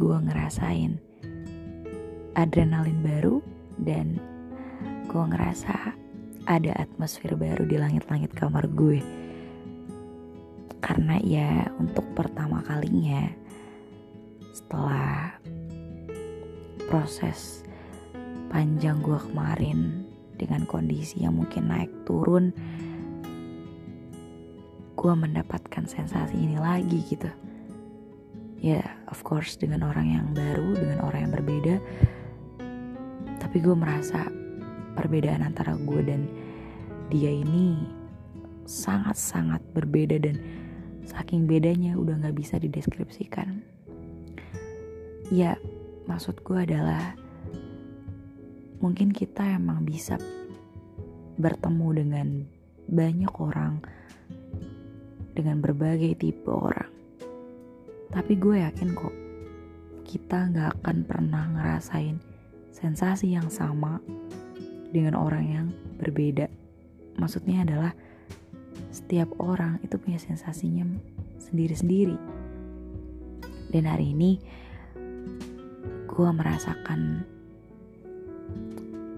gue ngerasain. Adrenalin baru dan gue ngerasa ada atmosfer baru di langit-langit kamar gue. Karena ya untuk pertama kalinya setelah proses panjang gue kemarin dengan kondisi yang mungkin naik turun gue mendapatkan sensasi ini lagi gitu ya of course dengan orang yang baru dengan orang yang berbeda. Tapi gue merasa perbedaan antara gue dan dia ini sangat-sangat berbeda dan saking bedanya udah gak bisa dideskripsikan. Ya maksud gue adalah mungkin kita emang bisa bertemu dengan banyak orang dengan berbagai tipe orang tapi gue yakin kok kita gak akan pernah ngerasain sensasi yang sama dengan orang yang berbeda. Maksudnya adalah setiap orang itu punya sensasinya sendiri-sendiri. Dan hari ini gue merasakan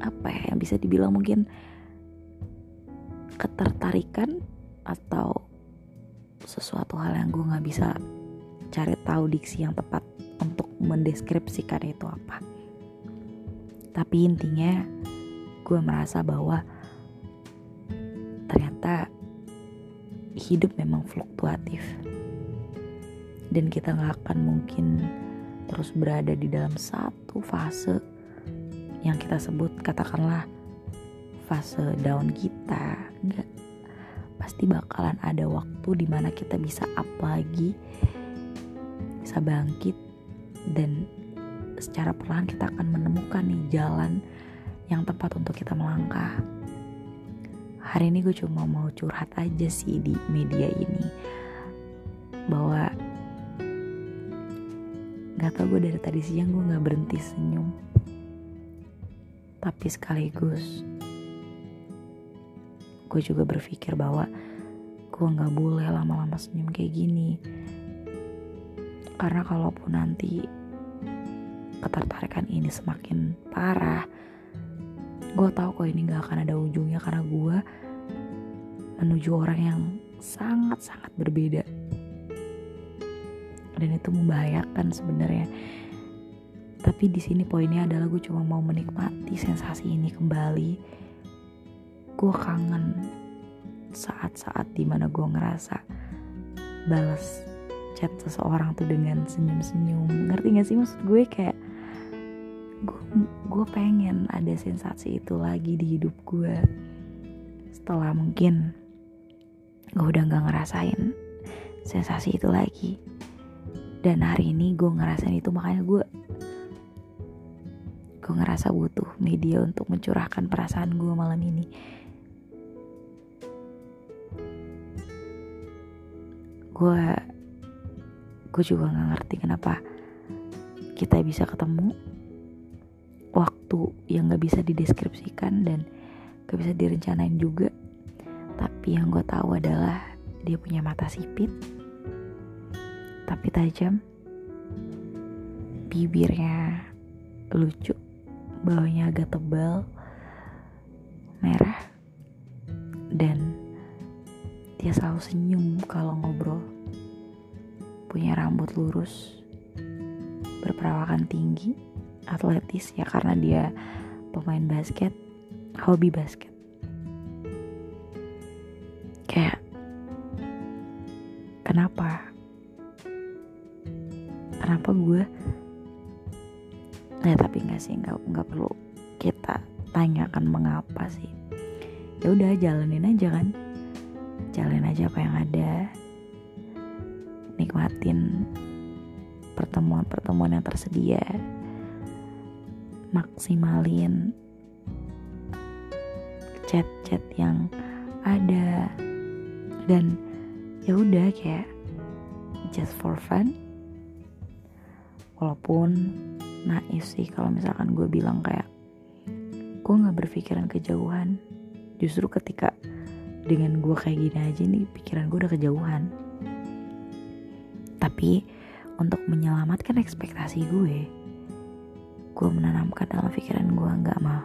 apa ya yang bisa dibilang mungkin ketertarikan atau sesuatu hal yang gue nggak bisa cari tahu diksi yang tepat untuk mendeskripsikan itu apa. Tapi intinya gue merasa bahwa ternyata hidup memang fluktuatif. Dan kita nggak akan mungkin terus berada di dalam satu fase yang kita sebut katakanlah fase down kita. Enggak pasti bakalan ada waktu di mana kita bisa up lagi bisa bangkit dan secara perlahan kita akan menemukan nih jalan yang tepat untuk kita melangkah. Hari ini gue cuma mau curhat aja sih di media ini bahwa Gak tau gue dari tadi siang gue gak berhenti senyum. Tapi sekaligus Gue juga berpikir bahwa Gue gak boleh lama-lama senyum kayak gini Karena kalaupun nanti Ketertarikan ini semakin parah Gue tahu kok ini gak akan ada ujungnya Karena gue Menuju orang yang sangat-sangat berbeda. Dan itu membahayakan sebenarnya. Tapi di sini poinnya adalah gue cuma mau menikmati sensasi ini kembali. Gue kangen saat-saat di mana gue ngerasa balas chat seseorang tuh dengan senyum-senyum. Ngerti gak sih maksud gue? Kayak gue pengen ada sensasi itu lagi di hidup gue setelah mungkin gue udah gak ngerasain sensasi itu lagi. Dan hari ini gue ngerasain itu makanya gue gue ngerasa butuh media untuk mencurahkan perasaan gue malam ini. Gue gue juga nggak ngerti kenapa kita bisa ketemu waktu yang nggak bisa dideskripsikan dan gak bisa direncanain juga tapi yang gue tahu adalah dia punya mata sipit tapi tajam. Bibirnya lucu, bawahnya agak tebal, merah, dan dia selalu senyum kalau ngobrol. Punya rambut lurus, berperawakan tinggi, atletis ya karena dia pemain basket, hobi basket. Kayak kenapa? Kenapa gue? Nah tapi nggak sih nggak nggak perlu kita tanyakan mengapa sih. Ya udah jalanin aja kan. Jalanin aja apa yang ada nikmatin pertemuan-pertemuan yang tersedia. Maksimalin chat-chat yang ada. Dan ya udah kayak just for fun. Walaupun naif sih kalau misalkan gue bilang kayak gue nggak berpikiran kejauhan. Justru ketika dengan gue kayak gini aja nih pikiran gue udah kejauhan tapi untuk menyelamatkan ekspektasi gue, gue menanamkan dalam pikiran gue nggak mau.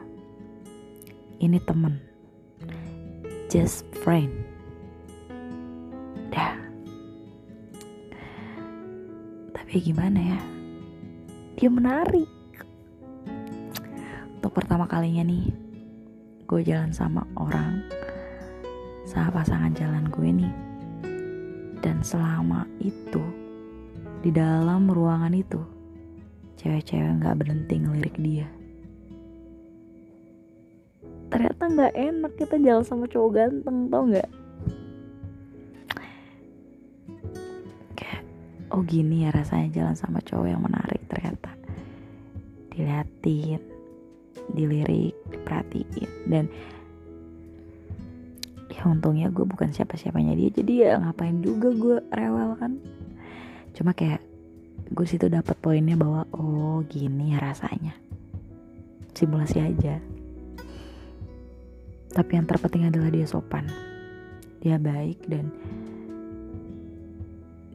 Ini temen, just friend. Dah. Tapi gimana ya? Dia menarik. Untuk pertama kalinya nih, gue jalan sama orang, sama pasangan jalan gue nih. Dan selama itu, di dalam ruangan itu, cewek-cewek gak berhenti ngelirik dia. Ternyata gak enak kita jalan sama cowok ganteng, tau gak? Kayak, oh gini ya rasanya jalan sama cowok yang menarik ternyata. Diliatin, dilirik, diperhatiin, dan ya untungnya gue bukan siapa-siapanya dia jadi ya ngapain juga gue rewel kan cuma kayak gue situ dapat poinnya bahwa oh gini ya rasanya. Simulasi aja. Tapi yang terpenting adalah dia sopan. Dia baik dan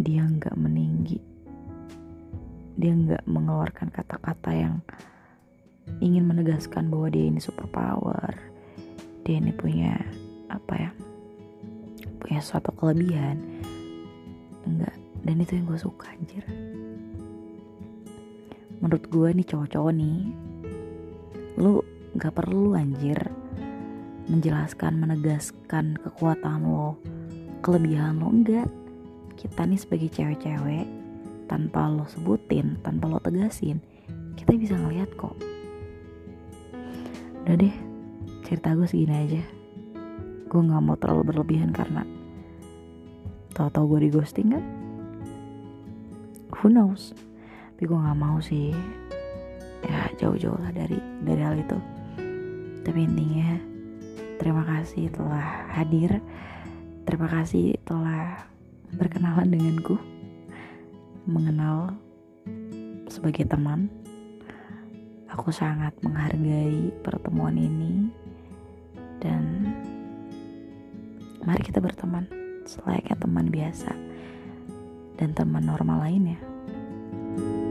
dia nggak meninggi. Dia nggak mengeluarkan kata-kata yang ingin menegaskan bahwa dia ini super power dia ini punya apa ya punya suatu kelebihan. Enggak dan itu yang gue suka anjir. Menurut gue nih cowok-cowok nih lu gak perlu anjir menjelaskan menegaskan kekuatan lo kelebihan lo enggak. Kita nih sebagai cewek-cewek tanpa lo sebutin tanpa lo tegasin kita bisa ngeliat kok. Udah deh cerita gue segini aja. Gue nggak mau terlalu berlebihan karena tahu-tahu gue di ghosting kan who knows? Tapi gue nggak mau sih. Ya jauh-jauh lah dari dari hal itu. Tapi intinya terima kasih telah hadir. Terima kasih telah berkenalan denganku. Mengenal sebagai teman. Aku sangat menghargai pertemuan ini. Dan mari kita berteman selayaknya teman biasa dan teman normal lainnya Thank you.